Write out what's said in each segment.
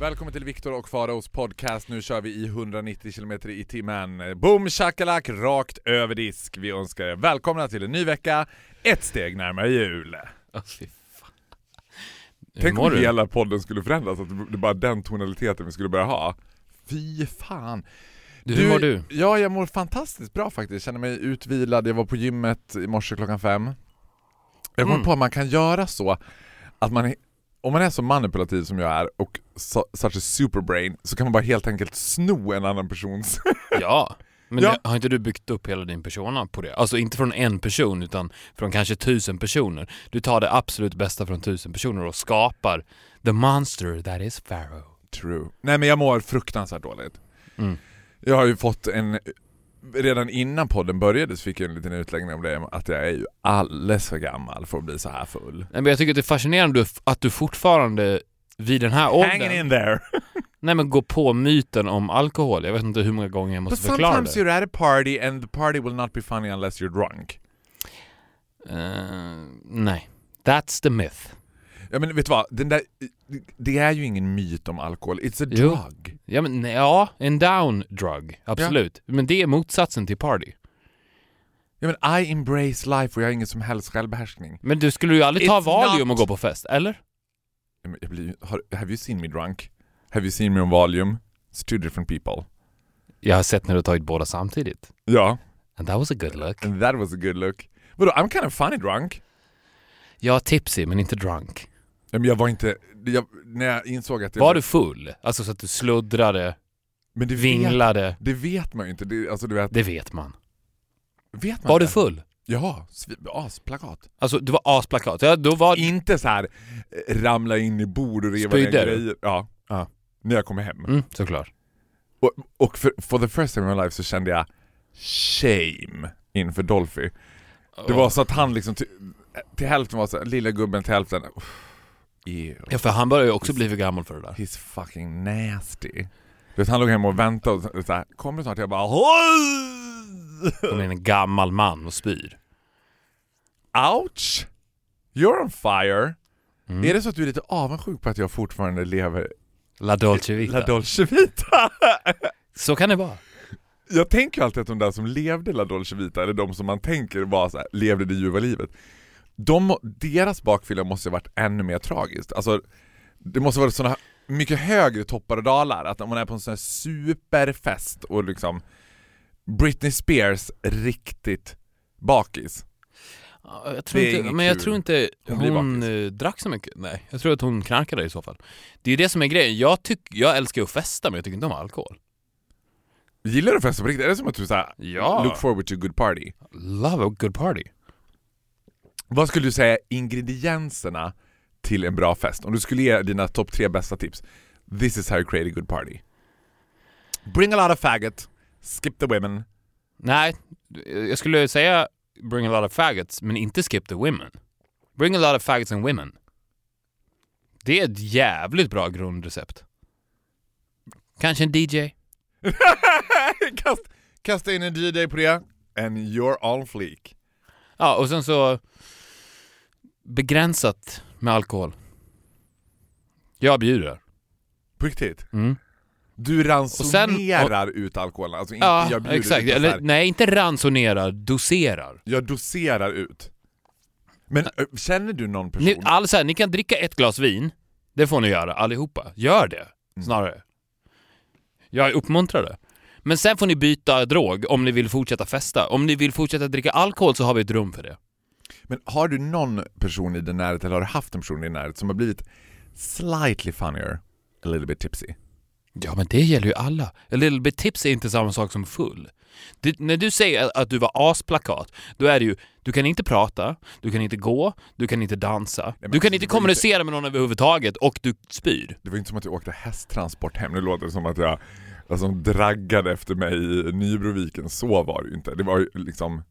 Välkommen till Viktor och Faraos podcast. Nu kör vi i 190 km i timmen. Boom shakalak, rakt över disk. Vi önskar er välkomna till en ny vecka, ett steg närmare jul. Åh, fy fan. Tänk om hela podden skulle förändras, att det bara den tonaliteten vi skulle börja ha. Fy fan. Du, hur mår du? Ja, jag mår fantastiskt bra faktiskt. Jag känner mig utvilad, jag var på gymmet i morse klockan fem. Jag kom Mm. på att man kan göra så att man, om man är så manipulativ som jag är och such a superbrain så kan man bara helt enkelt sno en annan persons... Ja. Men Ja. det- har inte du byggt upp hela din persona på det? Alltså inte från en person utan från kanske tusen personer. Du tar det absolut bästa från tusen personer och skapar the monster that is Pharaoh. True. Nej men jag mår fruktansvärt dåligt. Mm. Jag har ju fått en... Redan innan podden började så fick jag en liten utläggning om det, att jag är ju alldeles för gammal för att bli så här full. Nej, men jag tycker att det är fascinerande att du fortfarande vid den här Hanging åldern in there! nej, men går på myten om alkohol. Jag vet inte hur många gånger jag But måste förklara sometimes det. you're at a party and the party will not be funny unless you're drunk. Eh, nej. That's the myth. Ja men vet du vad, den där, det är ju ingen myt om alkohol, it's a Jo. drug. Ja, men, ja, en down drug. Absolut. Men det är motsatsen till party. Ja men I embrace life och jag har ingen som helst självbehärskning. Men du skulle ju aldrig ta It's Valium not- och gå på fest, eller? Ja, Jag blir, har, have you seen me drunk? Have you seen me on volume? It's two different people. Jag har sett när du tagit båda samtidigt. Ja, And that was a good look. and that was a good look. Vadå, I'm kind of funny drunk. Jag tipsy, men inte drunk. Men jag var inte, jag, när jag insåg att jag Var du full? Alltså så att du sluddrade, men det vet, vinglade? det vet man ju inte. Det, alltså du vet, Det vet man. vet man Var du inte. full? Ja, asplakat. Alltså du var asplakat. Ja, då var... Inte så här eh, ramla in i bord och reva ner du? grejer. Ja. Ja. När jag kom hem. Mm, såklart. Och, och för, for the first time in my life så kände jag shame inför Dolphy. Det var så att han liksom till, till hälften var så här, lilla gubben till hälften, uff, ew. Ja, för han börjar ju också bli för gammal för det där. He's fucking nasty. Du vet, han låg hemma och väntade och så- så här, kommer du snart? Jag bara Som en gammal man och spyr. Ouch! You're on fire! Mm. Är det så att du är lite avundsjuk på att jag fortfarande lever La Dolce Vita. La Dolce Vita? Så kan det vara. jag tänker alltid att de där som levde La Dolce Vita, eller de som man tänker var så här, levde det ljuva livet, de, deras bakfylla måste ha varit ännu mer tragiskt. Alltså, det måste vara sådana mycket högre toppar och dalar, att om man är på en sån här superfest och liksom Britney Spears riktigt bakis. Ja, Jag tror inte, men jag tror inte Hon hon eh, drack så mycket. Nej, jag tror att hon knarkade i så fall. Det är ju det som är grejen. Jag, tyck, jag älskar ju att festa men jag tycker inte om alkohol. Gillar du att festa på riktigt? Är det som att du såhär, Ja. look forward to a good party? Love a good party. Vad skulle du säga är ingredienserna till en bra fest? Om du skulle ge dina topp tre bästa tips. This is how you create a good party. Bring a lot of faggot, skip the women. Nej, jag skulle säga bring a lot of faggots men inte skip the women. Bring a lot of faggots and women. Det är ett jävligt bra grundrecept. Kanske en DJ? Kast, kasta in en DJ på det, and you're on fleek. Ja, och sen så begränsat med alkohol. Jag bjuder. På riktigt. Mm. Du ransonerar ut alkoholen, alltså inte Ja, jag bjuder exakt. Eller, nej, inte ransonerar, doserar. Jag doserar ut. Men känner du någon person? Ni, all, så här, ni kan dricka ett glas vin, det får ni göra allihopa. Gör det, snarare. Jag uppmuntrar det. Men sen får ni byta drog om ni vill fortsätta festa. Om ni vill fortsätta dricka alkohol så har vi ett rum för det. Men har du någon person i din närhet, eller har du haft en person i din närhet som har blivit slightly funnier, a little bit tipsy? Ja, men det gäller ju alla. A little bit tips är inte samma sak som full. Det, när du säger att- du var asplakat, då är det ju, du kan inte prata, du kan inte gå, du kan inte dansa, men du kan inte kommunicera med någon överhuvudtaget och du spyr. Det var inte som att jag åkte hästtransport hem, nu låter det som att jag alltså, draggade efter mig i Nybroviken, så var det ju inte. Det var ju liksom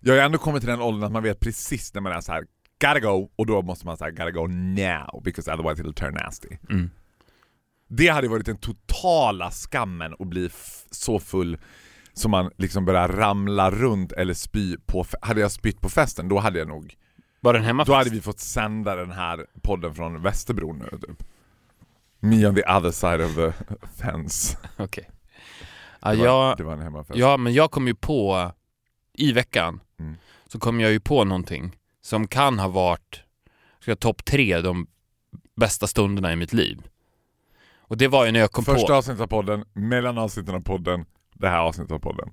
Jag har ändå kommit till den åldern att man vet precis när man är så här gotta go, och då måste man säga gotta go now, because otherwise it'll turn nasty. Mm. Det hade varit den totala skammen att bli så full som man liksom börjar ramla runt eller spy på Hade jag spytt på festen, då hade jag nog Var den hemma Då hade vi fått sända den här podden från Västerbro nu typ. Me on the other side of the fence. Okej. Ja, Det var, jag, det var en hemmafest. ja, men jag kom ju på, i veckan. Så kom jag ju på någonting som kan ha varit topp tre de bästa stunderna i mitt liv. Och det var ju när jag kom Första på... avsnittet av podden, mellan avsnitten av podden, det här avsnittet av podden.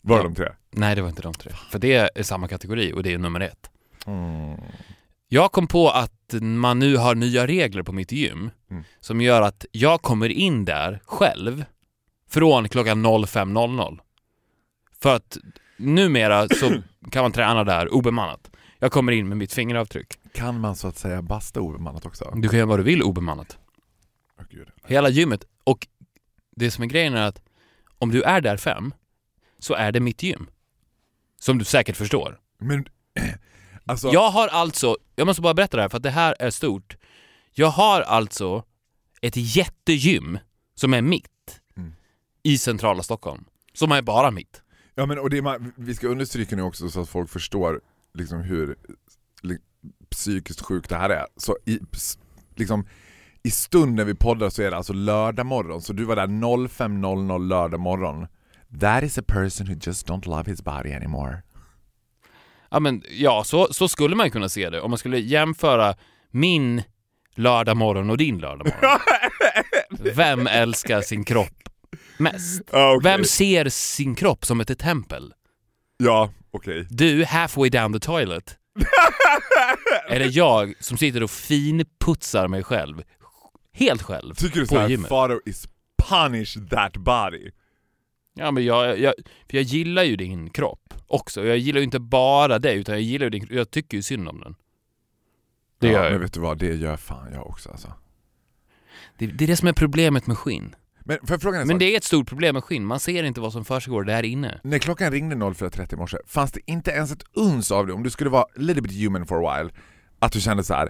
Var det Ja. de tre? Nej, det var inte de tre. För det är samma kategori och det är nummer ett. Mm. Jag kom på att man nu har nya regler på mitt gym Mm. som gör att jag kommer in där själv från klockan 05.00. För att numera så kan man träna där obemannat. Jag kommer in med mitt fingeravtryck. Kan man så att säga basta obemannat också? Du kan göra vad du vill obemannat. Åh, gud. Hela gymmet. Och det som är grejen är att om du är där fem så är det mitt gym. Som du säkert förstår. Men, alltså, Jag har alltså, jag måste bara berätta det här för att det här är stort. Jag har alltså ett jättegym som är mitt Mm. i centrala Stockholm. Som är bara mitt. Ja, men, och det man- vi ska understryka nu också så att folk förstår liksom hur psykiskt sjukt det här är. Så i, liksom, i stund när vi poddar så är det alltså lördag morgon, så du var där 05.00 lördag morgon. That is a person who just don't love his body anymore. Ja men ja, så, så skulle man kunna se det. Om man skulle jämföra min lördag morgon och din lördag morgon. Vem älskar sin kropp mest? Ah, okej. Vem ser sin kropp som ett tempel? Ja, okej. Du, halfway down the toilet. Eller jag som sitter och finputsar mig själv. Helt själv. Tycker du såhär. Faro is punish that body? Ja men jag, jag, för jag gillar ju din kropp också. Jag gillar ju inte bara dig utan jag gillar ju din Jag tycker ju synd om den. Det ja, gör Men jag. vet du vad, det gör fan jag också alltså. Det, det är det som är problemet med skinn. Men får jag fråga en Men det är ett stort problem med skinn. Man ser inte vad som försiggår där inne. När klockan ringde 04.30 i morse, fanns det inte ens ett uns av det, om du skulle vara little bit human for a while, att du kände så här.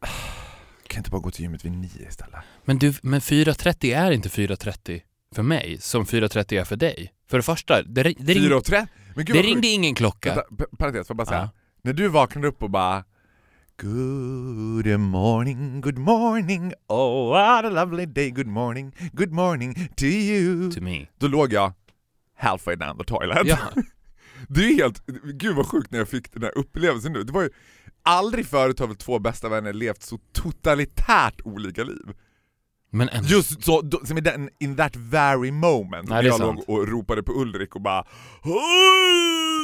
"Ah, kan jag inte bara gå till gymmet vid nio istället? Men du, men 4.30 är inte 4.30 för mig som 4.30 är för dig. För det första, det, det, ring, 4.30? Men gud det ringde ingen klocka. Vänta, pa- parentes, får jag bara säga. Ja. När du vaknade upp och bara Good morning, good morning, oh what a lovely day, good morning, good morning to you. To me. Då låg jag halfway down the toilet. Ja. Det är helt, gud vad sjukt när jag fick den här upplevelsen nu. Det var ju, aldrig förut har väl två bästa vänner levt så totalitärt olika liv. Men ändå. Just så, då, som i den, in that very moment. Nej, när jag sant. låg och ropade på Ulrik och bara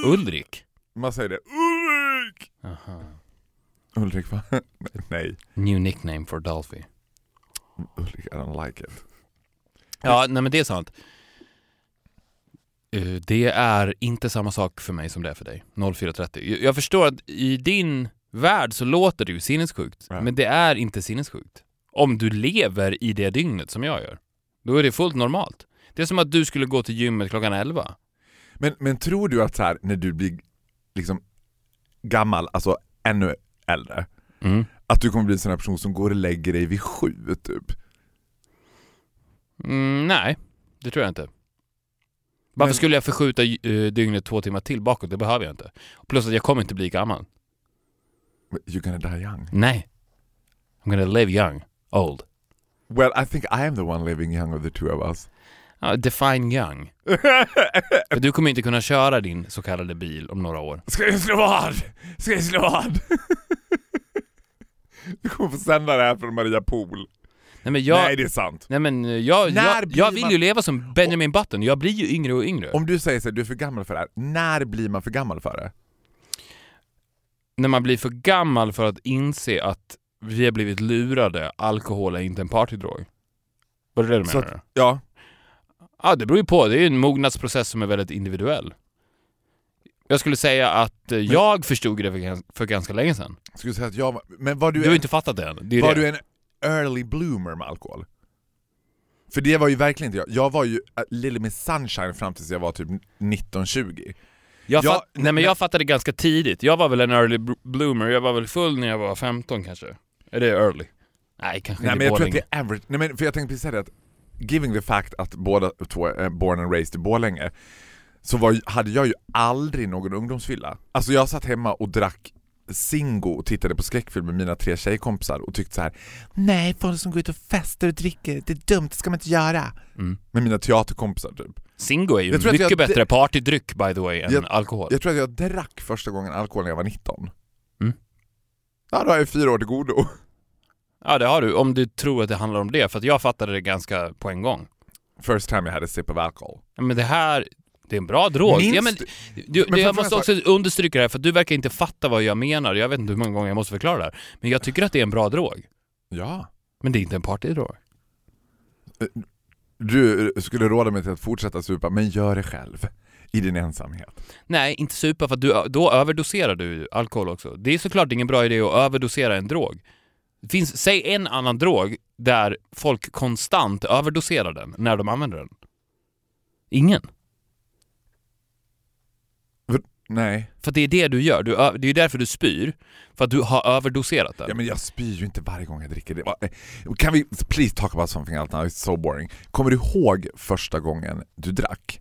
Ulrik? Man säger det, Ulrik! Aha. Ulrik va? Nej, New nickname for Dolphy. Ulrik I don't like it. Ja, nej men det är sant. Eh, Det är inte samma sak för mig som det är för dig. 04.30. Jag- Jag förstår att i din värld så låter det ju sinnessjukt. Ja. Men det är inte sinnessjukt. Om du lever i det dygnet som jag gör. Då är det fullt normalt. Det är som att du skulle gå till gymmet klockan 11. Men, men tror du att så här, när du blir liksom gammal, alltså ännu äldre, Mm. att du kommer bli en sån här person som går och lägger dig vid sju typ? Mm, nej, det tror jag inte. Varför Men- skulle jag förskjuta uh, dygnet två timmar till bakåt? Det behöver jag inte. Plus att jag kommer inte bli gammal. You're gonna die young. Nej. I'm gonna live young. Old. Well, I think I am the one living young of the two of us. Ja, define young. För du kommer inte kunna köra din så kallade bil om några år. Ska jag slå vad? Ska jag slå vad? Du kommer få sända det här från Maria Pool. Nej men jag... Nej det är sant. Nej men jag, jag, jag vill man- ju leva som Benjamin Button. Jag blir ju yngre och yngre. Om du säger så här, du är för gammal för det här, när blir man för gammal för det? När man blir för gammal för att inse att vi har blivit lurade, alkohol är inte en partydrog. Var det det du menade? Ja, Ja, det beror ju på. Det är en mognadsprocess som är väldigt individuell. Jag skulle säga att eh, jag förstod det för, gans- för ganska länge sedan. skulle säga att jag men var du, Du har en, inte fattat det än. Det är var det. du en early bloomer med alkohol? För det var ju verkligen inte jag. Jag var ju a little miss sunshine fram tills jag var typ 19-20. Jag, Ja, fatt, nej men jag fattade ganska tidigt. Jag var väl en early bl- bloomer, jag var väl full när jag var 15 kanske. Är det early? Nej, kanske Nej inte men jag tror att det är average, nej men för jag tänkte precis säga det att Giving the fact att båda två är born and raised i Borlänge Så var, hade jag ju aldrig någon ungdomsfylla Alltså jag satt hemma och drack Singo och tittade på skräckfilm med mina tre tjejkompisar och tyckte så här: Nej, folk som går ut och festar och dricker, det är dumt, det ska man inte göra Mm. Med mina teaterkompisar typ Singo är ju Jag mycket jag- bättre partydryck by the way än Jag- alkohol. Jag tror att jag drack första gången alkohol när jag var 19 Mm. Ja, då har jag fyra år till godo Ja det har du, om du tror att det handlar om det. För att jag fattade det ganska på en gång. First time I had a sip of alcohol Ja, Men det här, det är en bra drog. Minns ja, men, du- Men jag måste också understryka det här, för du verkar inte fatta vad jag menar. Jag vet inte hur många gånger jag måste förklara det här. Men jag tycker att det är en bra drog. Ja Men det är inte en partydrog. Du skulle råda mig till att fortsätta supa, men gör det själv. I din ensamhet. Nej, inte supa för du, då överdoserar du alkohol också. Det är såklart ingen bra idé att överdosera en drog. Det finns, säg en annan drog där folk konstant överdoserar den när de använder den. Ingen. Nej. För det är det du gör. Du, det är ju därför du spyr. För att du har överdoserat den. Ja, men jag spyr ju inte varje gång jag dricker. Det var, kan vi please talk about something else now? It's so boring. Kommer du ihåg första gången du drack?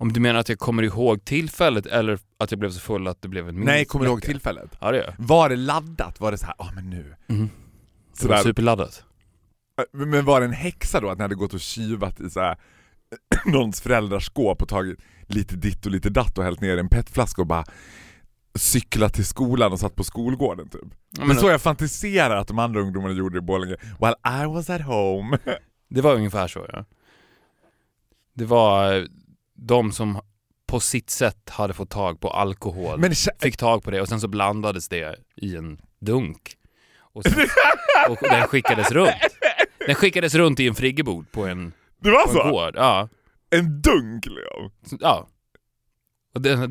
Om du menar att jag kommer ihåg tillfället eller att jag blev så full att det blev en minnesvecka? Nej, kommer du ihåg tillfället? Ja, det gör jag. Var det laddat? Var det så här, ja ah, men nu? Mhm. Det var Sådär. superladdat. Men var det en häxa då att ni hade gått och tjuvat i så här, någons föräldrars skåp och tagit lite ditt och lite datt och hällt ner i en petflaska och bara cyklat till skolan och satt på skolgården typ? Men men, så jag fantiserar att de andra ungdomarna gjorde i Borlänge. While I was at home. Det var ungefär så ja. Det var de som på sitt sätt hade fått tag på alkohol, Men fick tag på det och sen så blandades det i en dunk. Och, sen, och den skickades runt. Den skickades runt i en friggebod på en, det var på en så? gård. Ja. En dunk liksom? ja.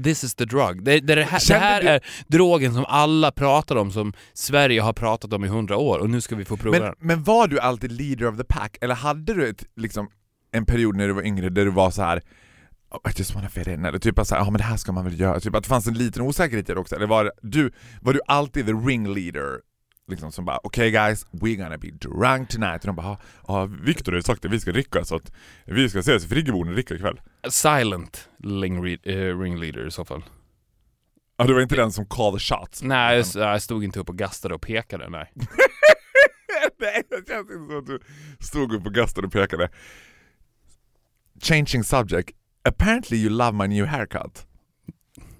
This is the drug. Det, det, det, här, det här är drogen som alla pratar om, som Sverige har pratat om i hundra år och nu ska vi få prova Men, den. men var du alltid leader of the pack? Eller hade du ett, liksom, en period när du var yngre där du var så här. "Oh, I just wanna fit in, eller typ att säga, ja men det här ska man väl göra, typ att det fanns en liten osäkerhet i det också, eller var du, var du alltid the ringleader? Liksom som bara, okej guys, we're gonna be drunk tonight, och de bara, ja Viktor har ju sagt att vi ska dricka så att vi ska ses i friggeboden och dricka ikväll. Silent uh, ringleader i så fall. Ja du var inte den som call the shots? Nej, jag, jag stod inte upp och gastade och pekade, nej. Nej, det känns inte som att du stod upp och gastade och pekade. Changing subject, apparently you love my new haircut.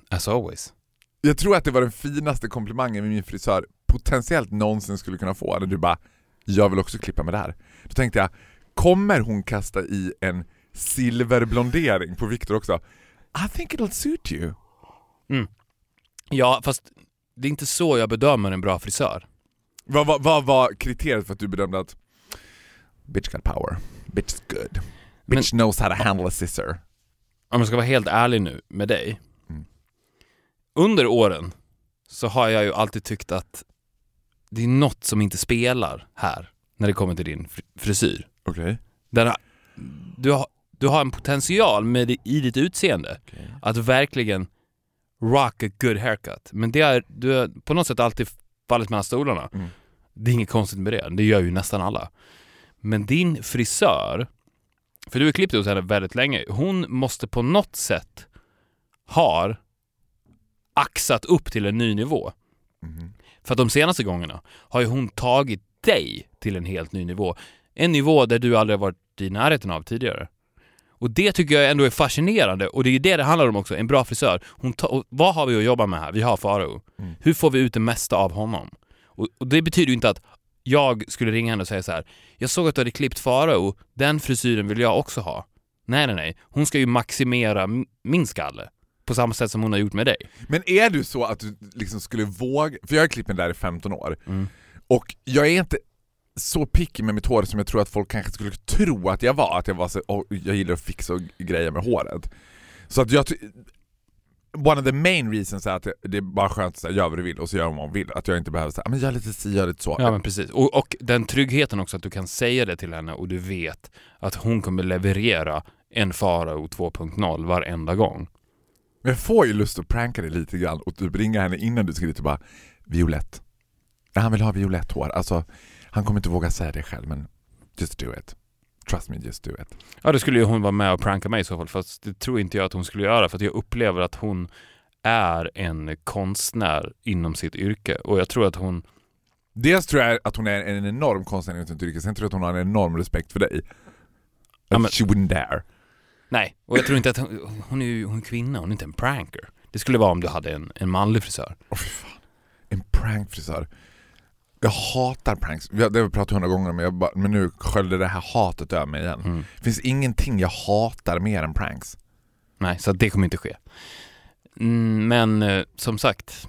As always. Jag tror att det var den finaste komplimangen med min frisör potentiellt någonsin skulle kunna få. När du bara, jag vill också klippa med det här. Då tänkte jag, kommer hon kasta i en silverblondering på Victor också? I think it'll suit you. Ja, fast det är inte så jag bedömer en bra frisör. Vad, vad, vad var kriteriet för att du bedömde att bitch got power, bitch is good, bitch knows how to handle a scissor? Om jag ska vara helt ärlig nu med dig. Mm. Under åren så har jag ju alltid tyckt att det är något som inte spelar här när det kommer till din fri- frisyr. Okej. Den har, du, har, du har en potential med det, i ditt utseende att verkligen rock a good haircut. Men det är, du har på något sätt alltid fallit mellan stolarna. Mm. Det är inget konstigt med det, det gör ju nästan alla. Men din frisör, för du har klippt hos henne väldigt länge, hon måste på något sätt ha axat upp till en ny nivå. Mhm. För att de senaste gångerna har ju hon tagit dig till en helt ny nivå. En nivå där du aldrig varit i närheten av tidigare. Och det tycker jag ändå är fascinerande och det är det det handlar om också, en bra frisör. Hon ta- vad har vi att jobba med här? Vi har Farao. Mm. Hur får vi ut det mesta av honom? Och, och det betyder ju inte att jag skulle ringa henne och säga så här. Jag såg att du hade klippt Farao, den frisyren vill jag också ha. Nej, nej, nej. Hon ska ju maximera min skalle. På samma sätt som hon har gjort med dig. Men är du så att du liksom skulle våga, för jag har klippt mig där i 15 år, Mm. och jag är inte så picky med mitt hår som jag tror att folk kanske skulle tro att jag var, att jag var så, jag gillar att fixa grejer med håret. Så att jag One of the main reasons är att det- är bara skönt att säga gör vad du vill och så gör vad man vill. Att jag inte behöver säga men gör lite si, gör lite så. Ja men precis. Och, och den tryggheten också att du kan säga det till henne och du vet att hon kommer leverera en Farao 2.0 varenda gång. Men jag får ju lust att pranka dig lite grann och typ ringa henne innan du ska dit och bara Violett. Han vill ha violett hår. Alltså, han kommer inte våga säga det själv men just do it. Trust me, just do it. Ja, då skulle ju hon vara med och pranka mig i så fall, fast det tror inte jag att hon skulle göra, för att jag upplever att hon är en konstnär inom sitt yrke och jag tror att hon Dels tror jag att hon är en enorm konstnär inom sitt yrke, sen tror jag att hon har en enorm respekt för dig. Ja, men- She wouldn't dare. Nej, och jag tror inte att hon, hon är ju hon är kvinna, hon är inte en pranker. Det skulle vara om du hade en, en manlig frisör. Åh fy fan. En prankfrisör. Jag hatar pranks. Det har vi pratat hundra gånger men, jag bara, men nu sköljde det här hatet över mig igen. Mm. Det finns ingenting jag hatar mer än pranks. Nej, så det kommer inte ske. Mm, men eh, som sagt,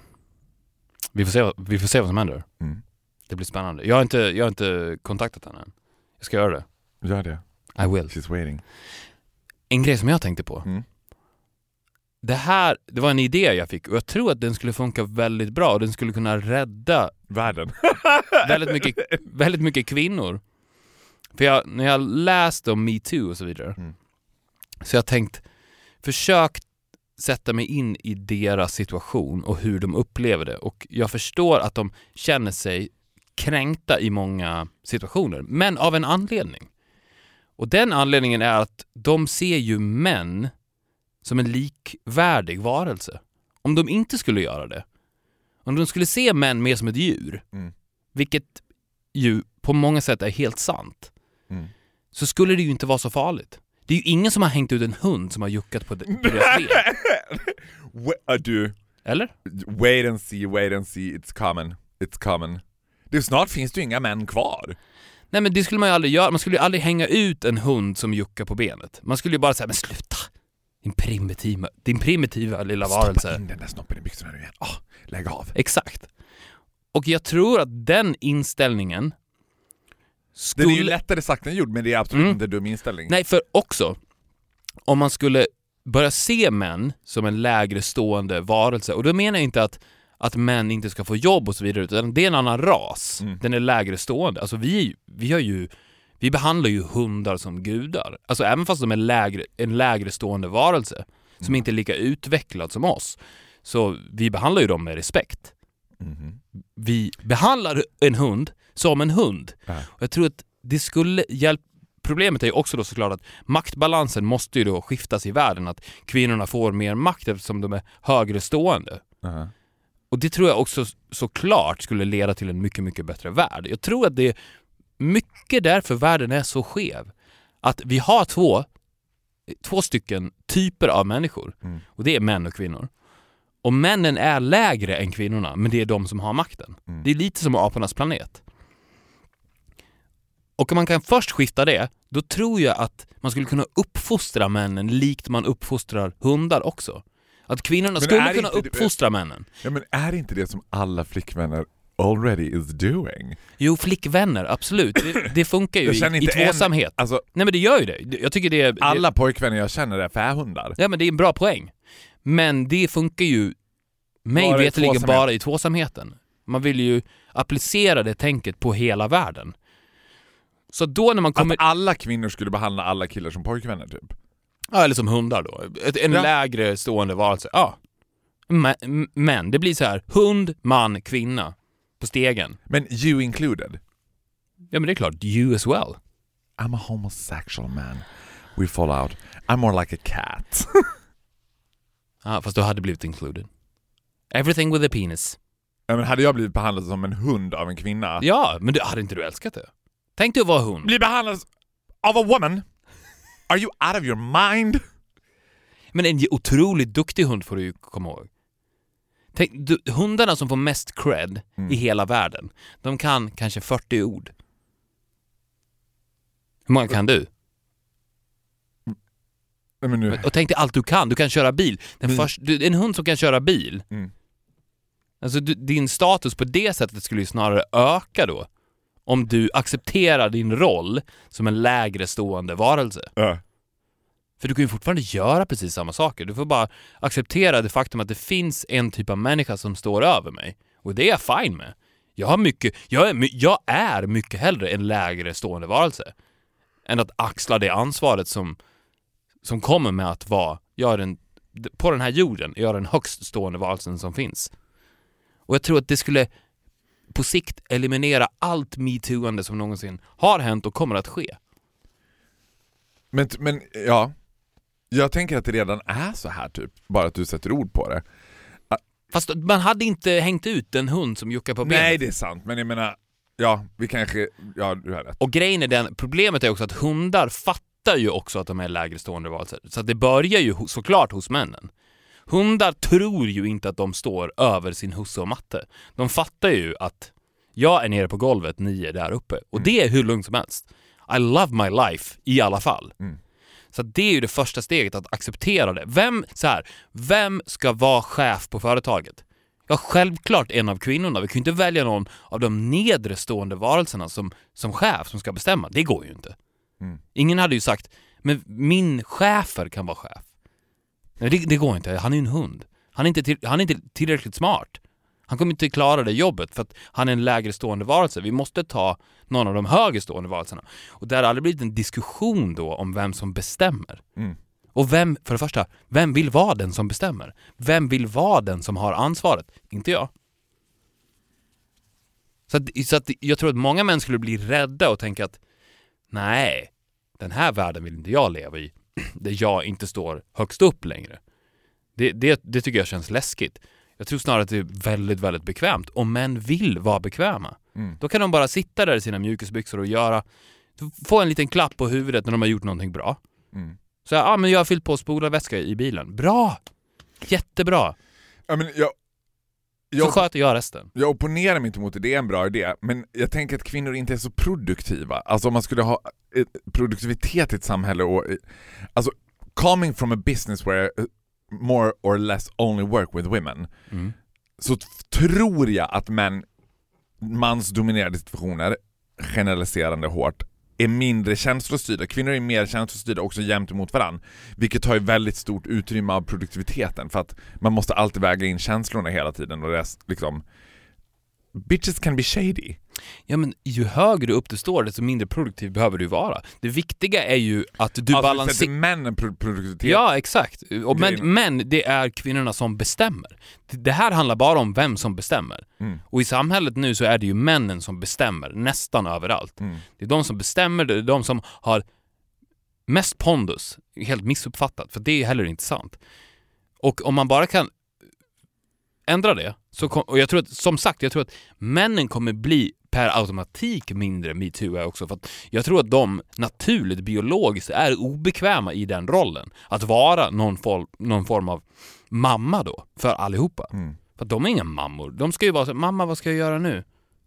vi får, se, vad- vi får se vad som händer. Mm. Det blir spännande. Jag har inte, jag har inte kontaktat henne än. Jag ska göra det. Gör det. I will. She's waiting. En grej som jag tänkte på. Mm. Det här, det var en idé jag fick och jag tror att den skulle funka väldigt bra och den skulle kunna rädda Världen. väldigt mycket, väldigt mycket kvinnor. För jag, när jag läste om metoo och så vidare, Mm. så jag tänkt, försök sätta mig in i deras situation och hur de upplever det. Och jag förstår att de känner sig kränkta i många situationer, men av en anledning. Och den anledningen är att de ser ju män som en likvärdig varelse. Om de inte skulle göra det, om de skulle se män mer som ett djur, Mm. vilket ju på många sätt är helt sant, Mm. så skulle det ju inte vara så farligt. Det är ju ingen som har hängt ut en hund som har juckat på, på deras ben. Uh, du, Eller? wait and see, wait and see, it's coming. It's coming. Det, snart finns det ju inga män kvar. Nej men det skulle man ju aldrig göra. Man skulle ju aldrig hänga ut en hund som juckar på benet. Man skulle ju bara säga, men sluta! Din primitiva, din primitiva lilla Stoppa varelse. in den där snoppen i byxorna nu igen. Ah, lägg av. Exakt. Och jag tror att den inställningen skulle... Det är ju lättare sagt än gjort men det är absolut Mm. inte dum inställning. Nej, för också, om man skulle börja se män som en lägre stående varelse, och då menar jag inte att, att män inte ska få jobb och så vidare, utan det är en annan ras. Mm. Den är lägre stående. Alltså vi, vi har ju vi behandlar ju hundar som gudar. Alltså även fast de är lägre, en lägre stående varelse, som Mm. inte är lika utvecklad som oss, så vi behandlar ju dem med respekt. Mhm. Vi behandlar en hund som en hund. Ja. Och jag tror att det skulle hjälpa Problemet är ju också då såklart att maktbalansen måste ju då skiftas i världen, att kvinnorna får mer makt eftersom de är högre stående. Aha. Och det tror jag också såklart skulle leda till en mycket, mycket bättre värld. Jag tror att det mycket därför världen är så skev. Att vi har två, två stycken typer av människor. Mm. Och det är män och kvinnor. Och männen är lägre än kvinnorna, men det är de som har makten. Mm. Det är lite som apornas planet. Och om man kan först skifta det, då tror jag att man skulle kunna uppfostra männen likt man uppfostrar hundar också. Att kvinnorna Men skulle kunna det- uppfostra männen. Ja men är inte det som alla flickvänner already is doing? Jo, flickvänner, absolut. Det, det funkar ju i, i inte en- tvåsamhet. Alltså Nej men det gör ju det. Jag tycker det är... alla pojkvänner jag känner är fähundar. Ja men det är en bra poäng. Men det funkar ju mig veterligen tvåsamhet. bara i tvåsamheten. Man vill ju applicera det tänket på hela världen. Så då när man kommer... Att alla kvinnor skulle behandla alla killar som pojkvänner typ. Ja, eller som hundar då. Ett, en Ja. lägre stående varelse. Ja. Men, men det blir så här, hund, man, kvinna på stegen. Men you included. Ja men det är klart, you as well. I'm a homosexual man. We fall out. I'm more like a cat. Ja, fast du hade blivit included. Everything with a penis. ja, men hade jag blivit behandlad som en hund av en kvinna? Ja, men du, hade inte du älskat det? Tänk dig att vara hund. Bli behandlad av a woman? Are you out of your mind? Men en otroligt duktig hund får du ju komma ihåg. Tänk, du, hundarna som får mest cred Mm. i hela världen, de kan kanske 40 ord. Hur många kan du? Nej, men nu. Och tänk dig allt du kan. Du kan köra bil. Den Mm. först, du, en hund som kan köra bil. Mm. Alltså du, din status på det sättet skulle ju snarare öka då. Om du accepterar din roll som en lägre stående varelse. Ja. För du kan ju fortfarande göra precis samma saker. Du får bara acceptera det faktum att det finns en typ av människa som står över mig. Och det är jag fine med. Jag, har mycket, jag, är, jag är mycket hellre en lägre stående varelse än att axla det ansvaret som, som kommer med att vara, jag är den på den här jorden jag är den högst stående varelsen som finns. Och jag tror att det skulle på sikt eliminera allt metooande som någonsin har hänt och kommer att ske. Men, men ja, jag tänker att det redan är så här typ, bara att du sätter ord på det. Fast man hade inte hängt ut en hund som juckar på benet. Nej det är sant, men jag menar, ja vi kanske, ja du har rätt. Och grejen är den, problemet är också att hundar fattar ju också att de är lägre stående varelser. Så att det börjar ju såklart hos männen. Hundar tror ju inte att de står över sin husse och matte. De fattar ju att jag är nere på golvet, ni är där uppe. Och det är hur lugnt som helst. I love my life i alla fall. Så det är ju det första steget, att acceptera det. Vem, så här, vem ska vara chef på företaget? Ja, självklart en av kvinnorna. Vi kan ju inte välja någon av de nedre stående varelserna som, som chef som ska bestämma. Det går ju inte. Ingen hade ju sagt, men min chefer kan vara chef. Nej, det, det går inte. Han är ju en hund. Han är, inte till, han är inte tillräckligt smart. Han kommer inte klara det jobbet för att han är en lägre stående varelse. Vi måste ta någon av de högre stående varelserna. Och det har aldrig blivit en diskussion då om vem som bestämmer. Och vem, för det första, vem vill vara den som bestämmer? Vem vill vara den som har ansvaret? Inte jag. Så, att, så att jag tror att många män skulle bli rädda och tänka att nej, den här världen vill inte jag leva i, där jag inte står högst upp längre. Det, det, det tycker jag känns läskigt. Jag tror snarare att det är väldigt, väldigt bekvämt. Om män vill vara bekväma, då kan de bara sitta där i sina mjukisbyxor och göra, få en liten klapp på huvudet när de har gjort någonting bra. Så ja, ah, men jag har fyllt på spolarvätska i bilen. Bra! Jättebra! Ja, men jag, Så jag, sköter jag resten. jag opponerar mig inte mot det, det är en bra idé, men jag tänker att kvinnor inte är så produktiva. Alltså om man skulle ha ett produktivitet i ett samhälle och... Alltså, coming from a business where uh, more or less only work with women, så t- tror jag att män, mansdominerade situationer, generaliserande hårt, är mindre känslostyrda. Kvinnor är mer känslostyrda också jämt emot varandra. Vilket tar ju väldigt stort utrymme av produktiviteten för att man måste alltid väga in känslorna hela tiden och rest, liksom Bitches can be shady. Ja men ju högre upp du står desto mindre produktiv behöver du vara. Det viktiga är ju att du alltså, balanserar... männen pro- produktivitet. Ja, exakt. Och men, men det är kvinnorna som bestämmer. Det- Det här handlar bara om vem som bestämmer. Mm. Och i samhället nu så är det ju männen som bestämmer nästan överallt. Mm. Det är de som bestämmer, det är de som har mest pondus. Helt missuppfattat, för det är heller inte sant. Och om man bara kan ändra det, så kom, och jag tror att, som sagt, jag tror att männen kommer bli per automatik mindre metoo också. För att jag tror att de naturligt, biologiskt, är obekväma i den rollen. Att vara någon, form, någon form av mamma då, för allihopa. Mm. För att de är inga mammor. De ska ju vara så mamma vad ska jag göra nu?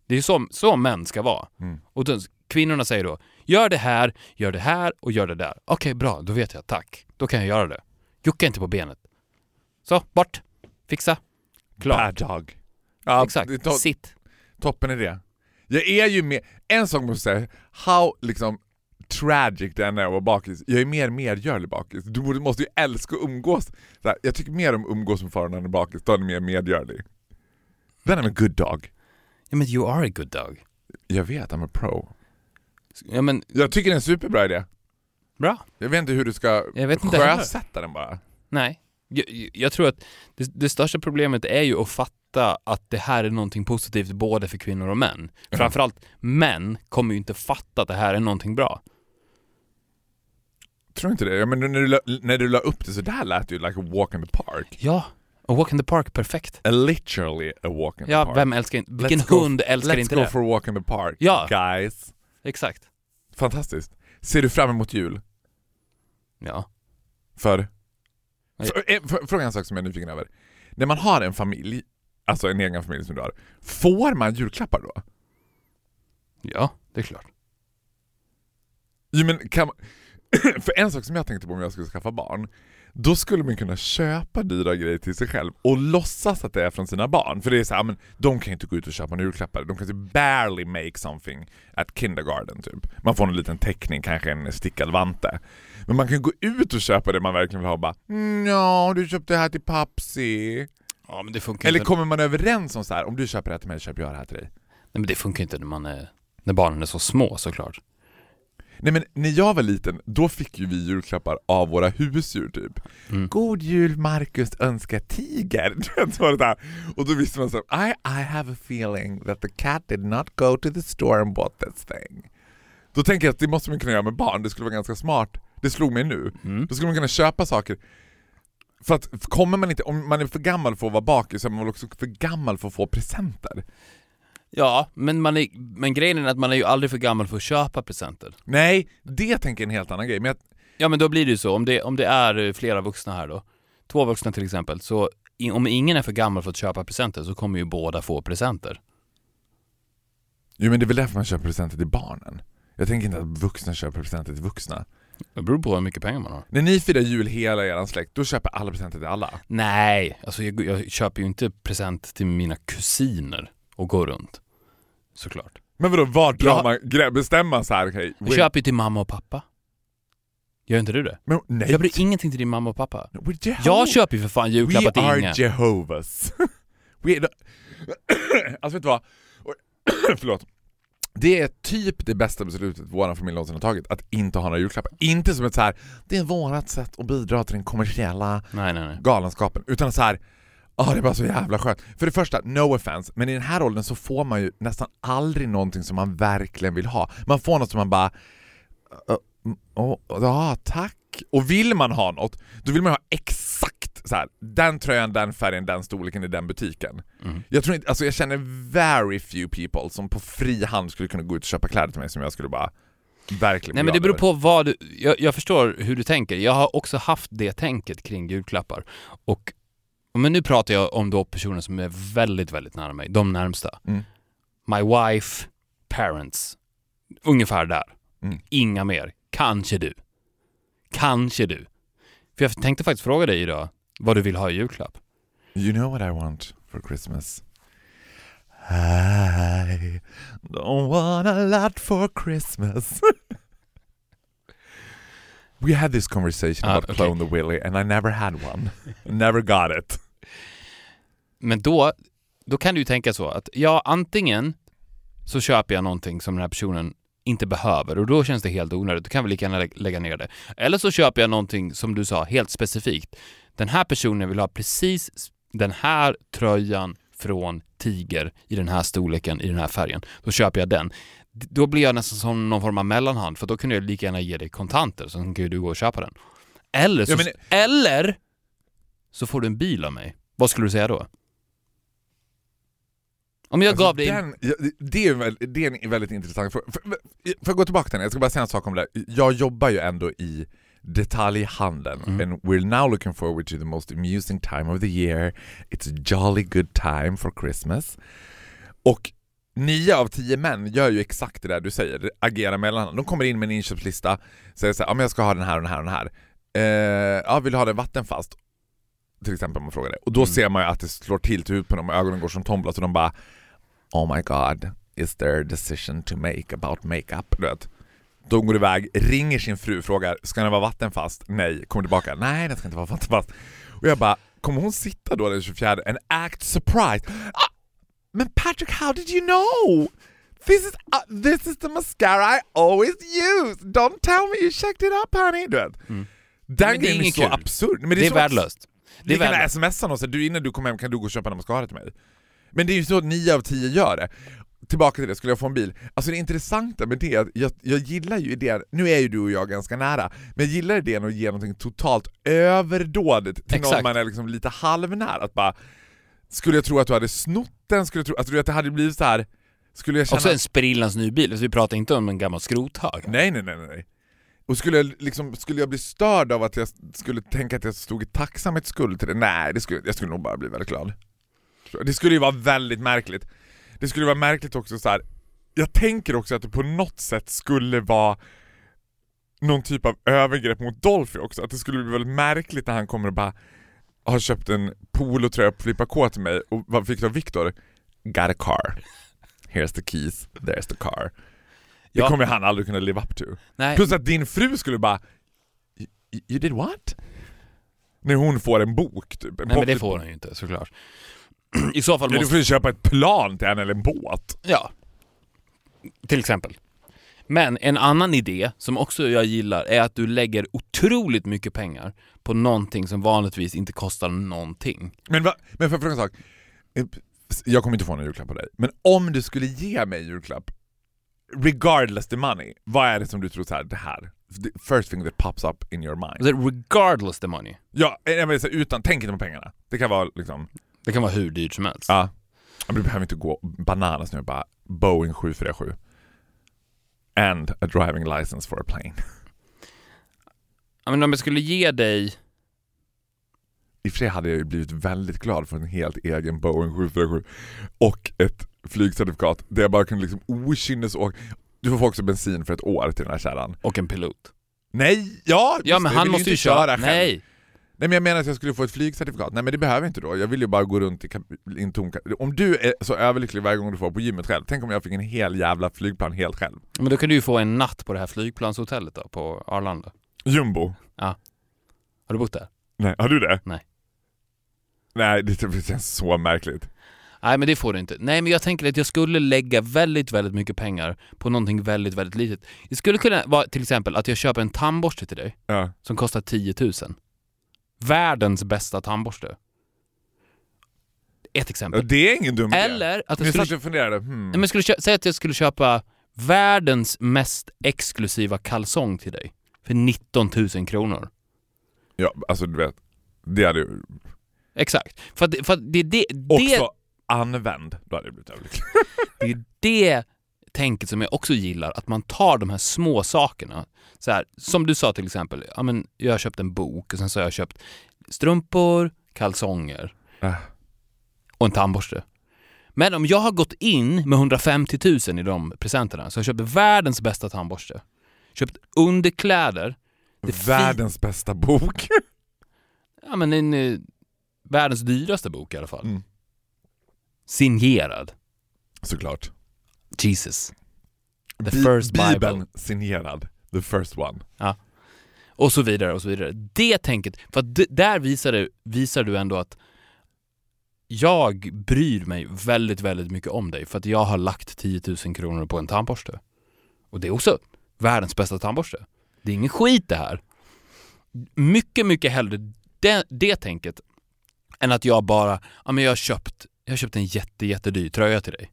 Det är ju så, så män ska vara. Mm. Och då, kvinnorna säger då, gör det här, gör det här och gör det där. Okej, bra, då vet jag, tack. Då kan jag göra det. Jucka inte på benet. Så, bort. Fixa. Klart. Bad dog. Ja, Exakt. to- Sitt. toppen är det. Jag är ju med, en sak måste jag säga, how liksom tragic än är att vara bakis, jag är mer medgörlig bakis. Du måste ju älska att umgås. Här, jag tycker mer om att umgås med far när han är bakis, då är han mer medgörlig. Then I'm a good dog. Ja men you are a good dog. Jag vet, I'm a pro. Ja men, Jag tycker det är en superbra idé. bra. Jag vet inte hur du ska Jag vet inte heller. sjösätta den bara. Nej. Jag, jag tror att det, det största problemet är ju att fatta att det här är någonting positivt både för kvinnor och män. Framförallt män kommer ju inte fatta att det här är någonting bra. Tror inte det? Ja, men när du, när du la upp det så där lät det ju like a walk in the park. Ja, och Walk in the Park, perfekt. A literally a walk in the Ja, park. vem älskar inte, vilken Let's go- hund älskar Let's inte go det? for a walk in the park, Ja. guys. Exakt. Fantastiskt. Ser du fram emot jul? Ja. För? Nej. För, eh, för, fråga en sak som jag är nyfiken över. När man har en familj, alltså en egen familj som du har, får man julklappar då? Ja, det är klart. Jo, men kan man, för en sak som jag tänkte på om jag skulle skaffa barn, då skulle man kunna köpa dyra grejer till sig själv och låtsas att det är från sina barn. För det är så här, men de kan ju inte gå ut och köpa några julklappar. De kan ju barely make something at kindergarten typ. Man får en liten teckning, kanske en stickad vante. Men man kan gå ut och köpa det man verkligen vill ha och bara mm, ja, du köpte det här till Papsi. Ja, men det funkar Eller inte. kommer man överens om så här, om du köper det här till mig, köper jag det här till dig. Nej, men det funkar inte när man är, när barnen är så små såklart. Nej men när jag var liten, då fick ju vi julklappar av våra husdjur typ. Mm. God jul Marcus önskar tiger. Och då visste man så I, I have a feeling that the cat did not go to the store and bought this thing. Då tänker jag att det måste man kunna göra med barn, det skulle vara ganska smart. Det slog mig nu. Mm. Då skulle man kunna köpa saker. För att kommer man inte, om man är för gammal för att vara bakis så är man väl också för gammal för att få presenter. Ja, men, man är, men grejen är att man är ju aldrig för gammal för att köpa presenter. Nej, det tänker jag en helt annan grej. Men jag, Ja men då blir det ju så, om det, om det är eh, flera vuxna här då, två vuxna till exempel, så om ingen är för gammal för att köpa presenter så kommer ju båda få presenter. jo men det är väl därför man köper presenter till barnen. Jag tänker inte att vuxna köper presenter till vuxna. Det beror på hur mycket pengar man har. När ni firar jul hela er släkt, då köper alla presenter till alla. Nej, alltså jag, jag köper ju inte present till mina kusiner och går runt. Såklart. Men vadå, var drar Ja. man grä- bestämma så här, okej, Jag köper ju till mamma och pappa. Gör inte du det? men, nej. Köper du ingenting till din mamma och pappa? We're Jeho- Jag köper ju för fan julklappar We till are ingen. Jehovah's. We are... alltså vet du vad? Förlåt. Det är typ det bästa beslutet vår familj någonsin har tagit, att inte ha några julklappar. Inte som ett så här, det är vårat sätt att bidra till den kommersiella Nej, nej, nej. galenskapen, utan så här. Ja, det är bara så jävla skönt. För det första, no offense, men i den här åldern så får man ju nästan aldrig någonting som man verkligen vill ha. Man får något som man bara... "Ö, mm, åh, Ja, tack. Och vill man ha något, då vill man ha exakt så här. den tröjan, den färgen, den storleken i den butiken. Mm. Jag tror inte, alltså jag känner very few people som på fri hand skulle kunna gå ut och köpa kläder till mig som jag skulle bara verkligen Nej men det beror på vad du, jag, jag förstår hur du tänker. Jag har också haft det tänket kring julklappar. Och, men nu pratar jag om då personer som är väldigt, väldigt nära mig. De närmsta. Mm. My wife, parents. Ungefär där. Mm. Inga mer. Kanske du. Kanske du. För jag tänkte faktiskt fråga dig idag vad du vill ha i julklapp. You know what I want for Christmas? I don't want a lot for Christmas. we had this conversation Ah, about okay. Clone the Willy and I never had one. never got it. Men då, då kan du ju tänka så att ja, antingen så köper jag någonting som den här personen inte behöver och då känns det helt onödigt. Då kan vi lika gärna lä- lägga ner det. Eller så köper jag någonting som du sa, helt specifikt. Den här personen vill ha precis den här tröjan från Tiger i den här storleken, i den här färgen. Då köper jag den. Då blir jag nästan som någon form av mellanhand för då kunde jag lika gärna ge dig kontanter så kan ju du gå och köpa den. Eller så, Ja, men- eller så får du en bil av mig. Vad skulle du säga då? Om jag Alltså, gav dig... den, det, är väl, det är en väldigt intressant fråga. För att gå tillbaka till den, jag ska bara säga en sak om det. Jag jobbar ju ändå i detaljhandeln Mm. and we're now looking forward to the most amusing time of the year. It's a jolly good time for Christmas. Och nio av tio män gör ju exakt det där du säger, agerar mellan. De kommer in med en inköpslista, säger såhär, ja men jag ska ha den här och den här och den här. Eh, ja, vill du ha den vattenfast? Till exempel om man frågar det. Och då Mm. ser man ju att det slår till till huvudet på dem och ögonen går som tombola så de bara Oh my god, is there a decision to make about makeup? Du vet. De går iväg, ringer sin fru, frågar ska den vara vattenfast? Nej. Kommer tillbaka, nej den ska inte vara vattenfast. Och jag bara, kommer hon sitta då den 24 and act surprised? Ah, men Patrick, how did you know? This is, uh, this is the mascara I always use! Don't tell me you checked it up honey! Du vet. Mm. Den det är grejen är inget så absurd. Men Det är så värdelöst. Det är kan värdelöst. smsa någon och säga du innan du kommer hem kan du gå och köpa en mascara till mig. Men det är ju så att 9 av 10 gör det. Tillbaka till det, skulle jag få en bil? Alltså det intressanta med det är att jag, jag gillar ju idén, nu är ju du och jag ganska nära, men jag gillar idén att ge någonting totalt överdådigt till någon Exakt. man är liksom lite halvnära. Att bara, skulle jag tro att du hade snott den? Skulle jag tro, alltså, du vet, det hade blivit så här. skulle jag känna... Också en sprillans ny bil, så vi pratar inte om en gammal skrothög. Nej, nej, nej, nej. Och skulle jag, liksom, skulle jag bli störd av att jag skulle tänka att jag stod i tacksamhetsskuld till det? Nej, det skulle, jag skulle nog bara bli väldigt glad. Det skulle ju vara väldigt märkligt. Det skulle vara märkligt också så här. jag tänker också att det på något sätt skulle vara någon typ av övergrepp mot Dolphy också. Att det skulle bli väldigt märkligt när han kommer och bara har köpt en polotröja på Flippa K till mig och vad fick du av Viktor? Got a car. Here's the keys, there's the car. Det Ja. kommer han aldrig kunna live up to. Nej, Plus att din fru skulle bara "You- did what? När hon får en bok typ. En nej men det får han ju inte såklart. I så fall Ja, du måste... får ju köpa ett plan till henne eller en båt. Ja. Till exempel. Men en annan idé som också jag gillar är att du lägger otroligt mycket pengar på någonting som vanligtvis inte kostar någonting. Men, va, men jag fråga en sak? Jag kommer inte få någon julklapp på dig, men om du skulle ge mig julklapp, regardless the money, vad är det som du tror så här, det här? The first thing that pops up in your mind. Alltså, regardless the money. Ja, jag menar, så utan, tänk inte på pengarna. Det kan vara liksom, Det kan vara hur dyrt som helst. ja. Men du behöver inte gå bananas nu, bara Boeing 747. And a driving license for a plane. Ja, men om jag skulle ge dig... I och för sig hade jag ju blivit väldigt glad för en helt egen Boeing 747 och ett flygcertifikat där jag bara kunde liksom okynnesåka. Du får få också bensin för ett år till den här kärran. Och en pilot. Nej, ja! Ja men han måste ju inte köra. själv. Nej! Nej men jag menar att jag skulle få ett flygcertifikat. Nej men det behöver jag inte då. Jag vill ju bara gå runt i, en tom Om du är så överlycklig varje gång du får på gymmet själv, tänk om jag fick en hel jävla flygplan helt själv. Men då kan du ju få en natt på det här flygplanshotellet då, på Arlanda. Jumbo? Har du bott där? Nej, har du det? Nej. Nej, det det känns så märkligt. Nej men det får du inte. Nej men jag tänker att jag skulle lägga väldigt, väldigt mycket pengar på någonting väldigt, väldigt litet. Det skulle kunna vara till exempel att jag köper en tandborste till dig Ja. som kostar 10 000. Världens bästa tandborste. Ett exempel. Det är ingen dum. Eller att jag skulle, jag funderade, hmm. Nej, men skulle säg att jag skulle köpa världens mest exklusiva kalsong till dig för 19 000 kronor. Ja, alltså du vet. Det hade ju... Exakt. För, att, för att det, det, det, Också använd, då hade jag blivit överlycklig. det är det tänket som jag också gillar, att man tar de här små sakerna. Så här, som du sa till exempel, ja, men jag har köpt en bok och sen så har jag köpt strumpor, kalsonger Äh. och en tandborste. Men om jag har gått in med 150 000 i de presenterna så har jag köpt världens bästa tandborste, köpt underkläder, Världens bästa bok. ja men en, eh, världens dyraste bok i alla fall. Mm. Signerad. Såklart. Jesus. The Bi- first Bible. Bibeln signerad. The first one. Och så vidare och så vidare. Det tänket, för att där visar du, visar du ändå att jag bryr mig väldigt, väldigt mycket om dig för att jag har lagt 10 000 kronor på en tandborste. Och det är också världens bästa tandborste. Det är ingen skit det här. Mycket, mycket hellre det, det tänket än att jag bara, ja men jag har köpt, jag har köpt en jätte, jättedyr tröja till dig.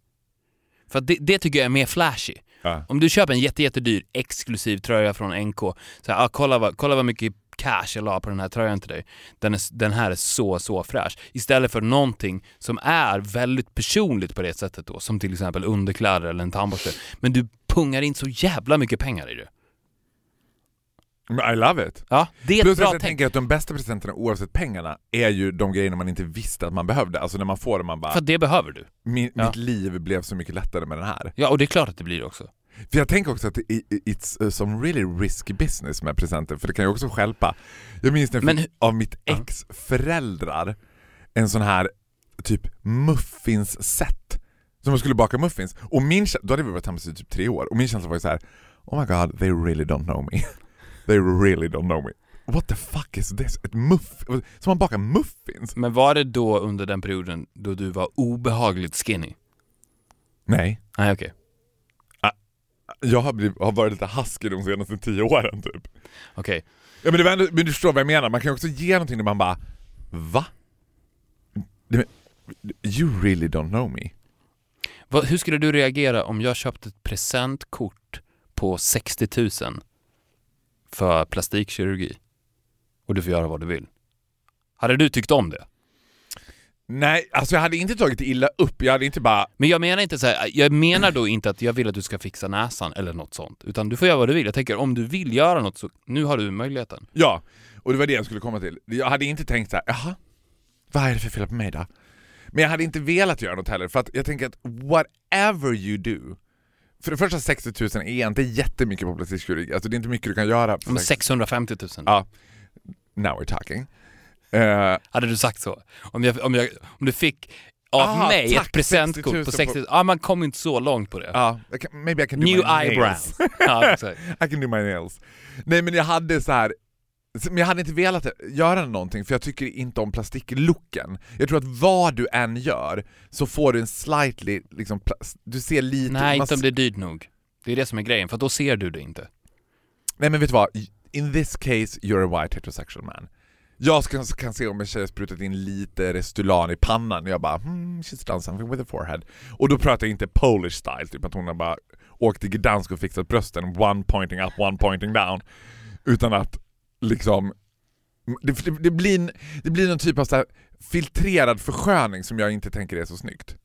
För det, det tycker jag är mer flashy. Ja. Om du köper en jätte, jättedyr exklusiv tröja från NK, så här, ah, kolla, vad, kolla vad mycket cash jag la på den här tröjan till dig. Den, är, den här är så, så fräsch. Istället för någonting som är väldigt personligt på det sättet då, som till exempel underkläder eller en tandborste. Men du pungar in så jävla mycket pengar i det. I love it. Ja, det är ett Plus bra att jag tänk. tänker att de bästa presenterna oavsett pengarna är ju de grejerna man inte visste att man behövde. Alltså när man får det man bara, För det behöver du. min, Ja. mitt liv blev så mycket lättare med den här. Ja, och det är klart att det blir också. För jag tänker också att det it's uh, some really risky business med presenter, för det kan ju också stjälpa. Jag minns när jag Men fick av mitt ex föräldrar en sån här typ muffins-set. Som man skulle baka muffins. Och min kä- då hade vi varit tillsammans i typ tre år, och min känsla var ju så här: Oh my god, they really don't know me. they really don't know me. What the fuck is this? Ett muff... Som man bakar muffins? Men var det då under den perioden då du var obehagligt skinny? Nej. Nej, okej. Jag har, blivit, har varit lite husky de senaste tio åren typ. Okej. Ja men, det var ändå, men du förstår vad jag menar, man kan ju också ge någonting där man bara Va? You really don't know me. Vad- Hur skulle du reagera om jag köpte ett presentkort på 60 000 för plastikkirurgi? Och du får göra vad du vill. Hade du tyckt om det? Nej, alltså jag hade inte tagit illa upp, jag hade inte bara Men jag menar inte så här, jag menar då inte att jag vill att du ska fixa näsan eller något sånt. Utan du får göra vad du vill. Jag tänker om du vill göra något så nu har du möjligheten. Ja, och det var det jag skulle komma till. Jag hade inte tänkt så här, jaha, vad är det för fel på mig då? Men jag hade inte velat göra något heller, för att jag tänker att whatever you do för det första 60 000 är inte jättemycket på plastikkirurgi, alltså det är inte mycket du kan göra. Men 60 650 000. Ja, now we're talking. Eh, Hade du sagt så? Om, jag, om, jag, om du fick av Aha, mig tack, ett presentkort 60 000 på 60 000, ja man kommer inte så långt på det. Ja, can- maybe I can do New my nails. eyebrows. exakt. I can do my nails. Nej men jag hade så här. Men jag hade inte velat göra någonting för jag tycker inte om plastiklooken. Jag tror att vad du än gör så får du en slightly, liksom, du ser lite... Nej, inte om det är dyrt nog. Det är det som är grejen, för då ser du det inte. Nej men vet du vad? In this case you're a white heterosexual man. Jag ska, kan se om en tjej har sprutat in lite Restylan i pannan och jag bara hmm, she's done something with her forehead. Och då pratar jag inte Polish style, typ att hon har bara åkt till Gdansk och fixat brösten, one pointing up, one pointing down. Utan att liksom det, det, det, blir, det blir någon typ av så filtrerad försköning som jag inte tänker är så snyggt.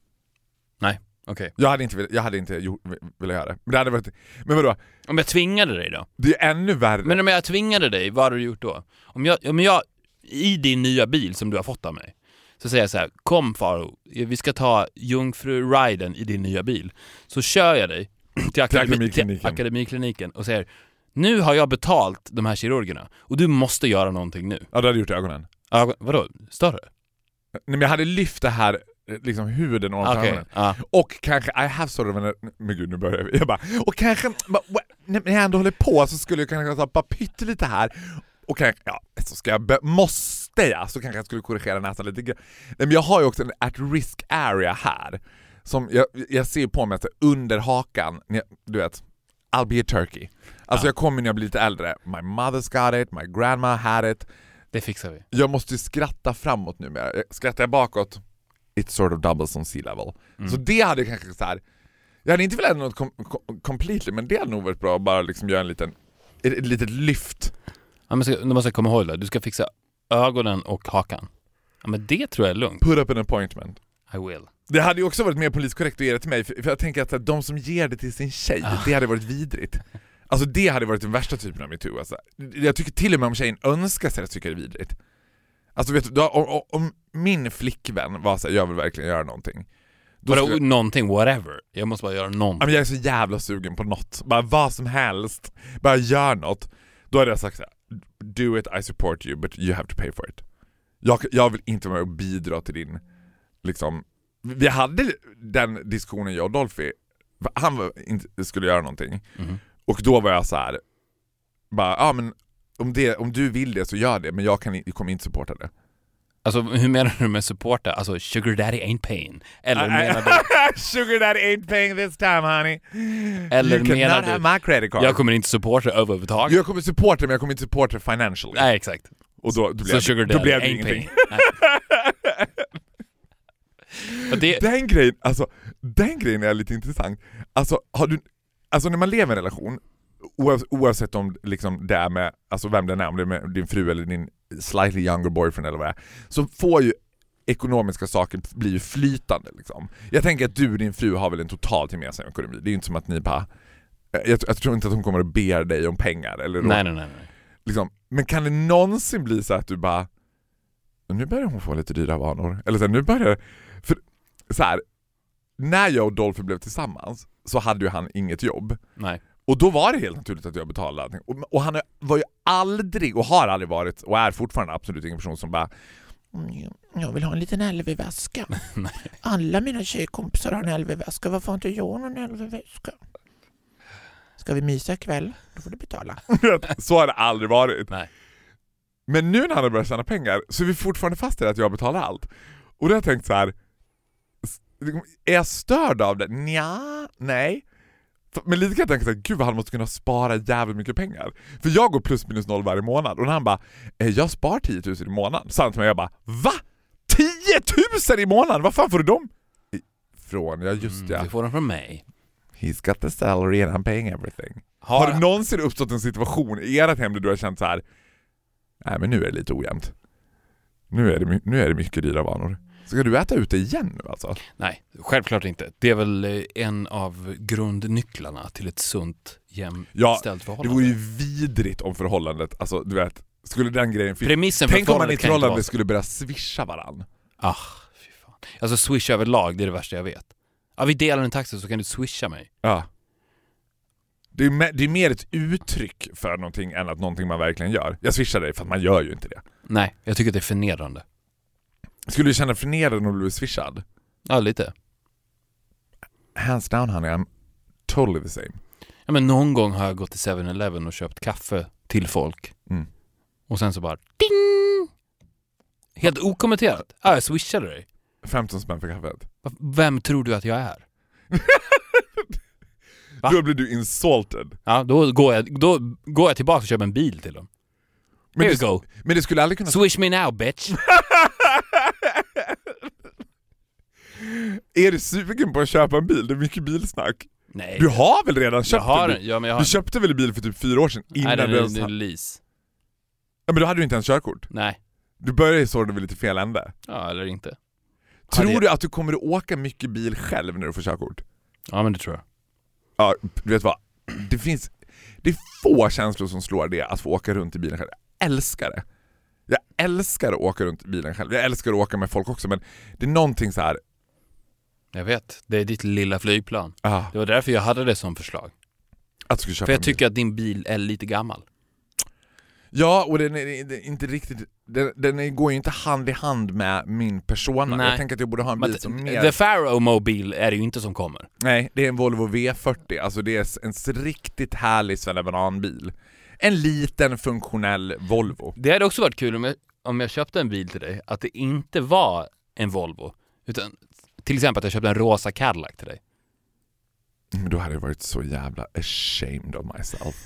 Okej. Jag hade inte, jag hade inte gjort, velat göra det. Men det hade varit, men vadå? Om jag tvingade dig då? Det är ännu värre. Men om jag tvingade dig, vad hade du gjort då? Om jag, om jag i din nya bil som du har fått av mig, så säger jag så här: kom Faro, vi ska ta jungfru-riden i din nya bil. Så kör jag dig till, akademi, Akademikliniken. till akademikliniken och säger nu har jag betalt de här kirurgerna och du måste göra någonting nu. Ja, du hade gjort ögonen. Ja, vadå? Större? Nej, men jag hade lyft det här, eh, liksom huden ovanför Okej. ögonen. ja. Och kanske, I have sort of an... Men gud nu börjar vi. Jag bara, och kanske, bara, när jag ändå håller på så skulle jag kanske ta bara pyttelite här. Och kanske, ja, så ska jag, måste jag, så kanske jag skulle korrigera näsan lite grann. Nej, men jag har ju också en at risk area här. Som jag, jag ser på mig att under hakan, jag- du vet, I'll be a turkey. Alltså Ja. jag kommer när jag blir lite äldre. My mother's got it, my grandma had it. Det fixar vi. Jag måste ju skratta framåt nu med. Skrattar jag bakåt, it sort of doubles on sea level. Mm. Så det hade kanske så här. jag hade inte velat något kom, kom, completely, men det hade nog varit bra att bara liksom göra en liten, ett, ett litet lyft. Ja, men ska, du måste komma ihåg det, du ska fixa ögonen och hakan. Ja, men det tror jag är lugnt. Put up an appointment. I will. Det hade ju också varit mer politiskt korrekt att ge det till mig, för, jag tänker att de som ger det till sin tjej, Ah. det hade varit vidrigt. Alltså det hade varit den värsta typen av metoo alltså. Jag tycker till och med om tjejen önskar sig det så tycker jag det är vidrigt. Alltså vet du, om, om- min flickvän var såhär, jag vill verkligen göra någonting. Då Vadå, skulle, någonting, whatever. Jag måste bara göra någonting. jag är så jävla sugen på något, bara vad som helst, bara gör något. Då hade jag sagt såhär, do it, I support you, but you have to pay for it. Jag, jag vill inte vara med och bidra till din, liksom, vi hade den diskussionen jag och Dolphy, han var, inte, skulle göra någonting, Mhm. Och då var jag så här. bara, ja men om, det, om du vill det så gör det, men jag, kan, jag kommer inte supporta det. Alltså hur menar du med supporta? Alltså sugar daddy ain't paying? Eller menar du... Sugar daddy ain't paying this time honey. Eller you menar du- have my credit card. Jag kommer inte supporta överhuvudtaget. Jag kommer supporta men jag kommer inte supporta financially. Nej exakt. Och då, då blev, Så sugar då blev det ingenting. det, Den grejen, alltså, den grejen är lite intressant. Alltså, har du, alltså när man lever i en relation, oavs- oavsett om liksom det är med, alltså vem den är, om det är med din fru eller din slightly younger boyfriend eller vad det är, så får ju ekonomiska saker bli ju flytande. Liksom. Jag tänker att du och din fru har väl en totalt gemensam ekonomi. Det är ju inte som att ni bara... Jag, jag tror inte att hon kommer att be dig om pengar. Eller nej, nej, nej, nej. liksom, men kan det någonsin bli så att du bara nu börjar hon få lite dyra vanor. Eller så här, nu börjar för så här, när jag och Dolphy blev tillsammans så hade ju han inget jobb. nej. Och då var det helt naturligt att jag betalade allting. Och, och han var ju aldrig, och har aldrig varit, och är fortfarande absolut ingen person som bara "Mm, jag vill ha en liten LV-väska. Alla mina tjejkompisar har en LV-väska, varför har inte jag någon LV-väska? Ska vi mysa ikväll? Då får du betala. så har det aldrig varit. Nej. Men nu när han har börjat tjäna pengar så är vi fortfarande fast i att jag betalar allt. Och då har jag tänkt så här. Är jag störd av det? Nja, nej. Men lite kan jag tänka såhär, gud vad han måste kunna spara jävligt mycket pengar. För jag går plus minus noll varje månad och han bara, eh, jag spar 10 000 i månaden. Sa han till mig, jag bara, VA? 10 000 i månaden? Vad fan får du dem? Från, ja just Mm, ja. Det får de från mig. He's got the salary and I'm paying everything. Har det någonsin uppstått en situation i ert hem där du har känt så här. nej men nu är det lite ojämnt. Nu är det, nu är det mycket dyra vanor. Ska du äta ute igen nu alltså? Nej, självklart inte. Det är väl eh, en av grundnycklarna till ett sunt, jämställt Ja, Det förhållande. vore ju vidrigt om förhållandet, alltså du vet, skulle den grejen finnas. Premissen Tänk om man i ett förhållande skulle börja swisha varann. Ah, fy fan. Alltså swish överlag, det är det värsta jag vet. Ja, vi delar en taxi så kan du swisha mig. Ja. Det är, det är mer ett uttryck för någonting än att någonting man verkligen gör. Jag swishar dig för att man gör ju inte det. Nej, jag tycker att det är förnedrande. Skulle du känna förnedrad om du blev swishad? Ja, lite. Hands down honey, I'm totally the same. Ja, men någon gång har jag gått till 7-Eleven och köpt kaffe till folk. Mm. Och sen så bara ding! Helt okommenterat. Ja, jag swishade dig. 15 15 spänn för kaffet. Vem tror du att jag är? Va? Då blir du insulted. Ja, då går jag, då går jag tillbaka och köper en bil till dem. Men Here you go. men det skulle aldrig kunna... Swish me now bitch. Är du sugen på att köpa en bil? Det är mycket bilsnack. Nej. Du har väl redan jag köpt har, en bil? ja, men jag har, Du köpte väl en bil för typ fyra år sedan? Innan Nej, den du är, ens... är Ja, lease. men då hade du inte ens körkort. Nej. Du började ju så det var lite fel ände. Ja, eller inte. Tror Hade- du att du kommer att åka mycket bil själv när du får körkort? Ja, men det tror jag. Ja, du vet vad? Det finns... Det är få känslor som slår det att få åka runt i bilen själv. Jag älskar det. Jag älskar att åka runt i bilen själv. Jag älskar att åka med folk också men det är någonting så här. Jag vet. Det är ditt lilla flygplan. Ah, Det var därför jag hade det som förslag. att du skulle köpa För jag tycker att din bil är lite gammal. Ja, och den är, den är inte riktigt... Den, den går ju inte hand i hand med min persona. Nej. Jag tänker att jag borde ha en bil Men som mer... The Pharaoh Mobile är det ju inte som kommer. Nej, det är en Volvo V40. Alltså det är en riktigt härlig svennebananbil. En liten funktionell Volvo. Det hade också varit kul om jag, om jag köpte en bil till dig, att det inte var en Volvo. Utan till exempel att jag köpte en rosa Cadillac till dig. Men då hade jag varit så jävla ashamed of myself.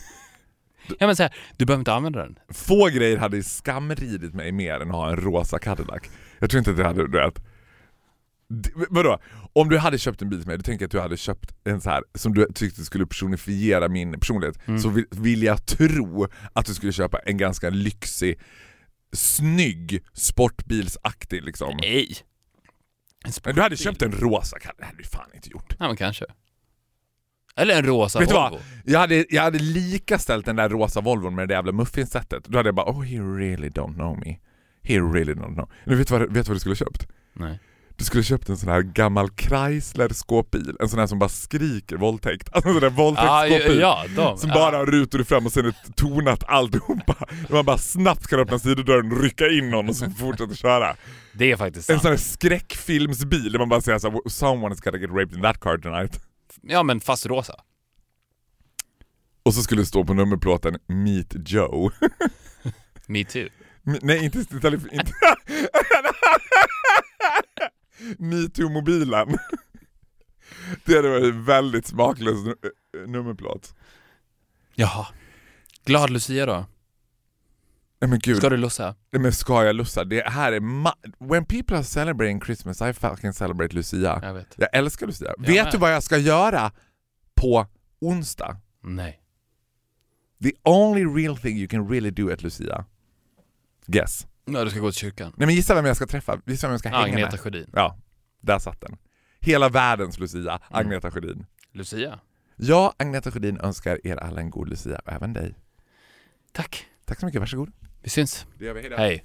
Ja men så här, du behöver inte använda den. Få grejer hade skamridit mig mer än att ha en rosa Cadillac. Jag tror inte att jag hade, du vet... Vadå? Om du hade köpt en bil till mig, då tänker att du hade köpt en så här som du tyckte skulle personifiera min personlighet. Så vill, vill jag tro att du skulle köpa en ganska lyxig, snygg, sportbilsaktig liksom. Nej. En Men du hade köpt en rosa Cadillac, det hade du fan inte gjort. Ja men kanske. Eller en rosa Vet du Volvo. vad? Jag hade, jag hade lika ställt den där rosa Volvon med det jävla muffinsättet. Då hade jag bara oh he really don't know me. He really don't know. Men vet du vad, vet du vad du skulle ha köpt? Nej. Du skulle köpt en sån här gammal Chrysler skåpbil. En sån här som bara skriker våldtäkt. Alltså en sån där Ja, våldtäktsskåpbil. ja, de. Som ja. bara har rutor fram och sen är tonat alltihopa. Man bara snabbt kan öppna sidodörren och rycka in någon och så fortsätta köra. Det är faktiskt En sant. sån här skräckfilmsbil där man bara säger såhär “Someone's gotta get raped in that car tonight”. Ja men fast rosa. Och så skulle det stå på nummerplåten “Meet Joe”. Me too. Nej, inte... inte, inte Metoo-mobilen. Det hade varit väldigt smaklös nu- nummerplåt. Jaha. Glad Lucia då? Nej men gud, Ska du lussa? Nej, men ska jag lussa? Det här är When people are celebrating Christmas I fucking celebrate Lucia. Jag vet. Jag älskar Lucia. Jag Vet med. du vad jag ska göra på onsdag? Nej. The only real thing you can really do at Lucia. Guess. Ja, du ska gå till kyrkan. Nej men gissa vem jag ska träffa? Gissa vem jag ska hänga Agneta med? Sjödin. Ja, där satt den. Hela världens Lucia, Agneta Sjödin. Lucia. Jag, Agneta Sjödin, önskar er alla en god Lucia och även dig. Tack. Tack så mycket, varsågod. Vi syns. Det gör vi, hejdå. Hej.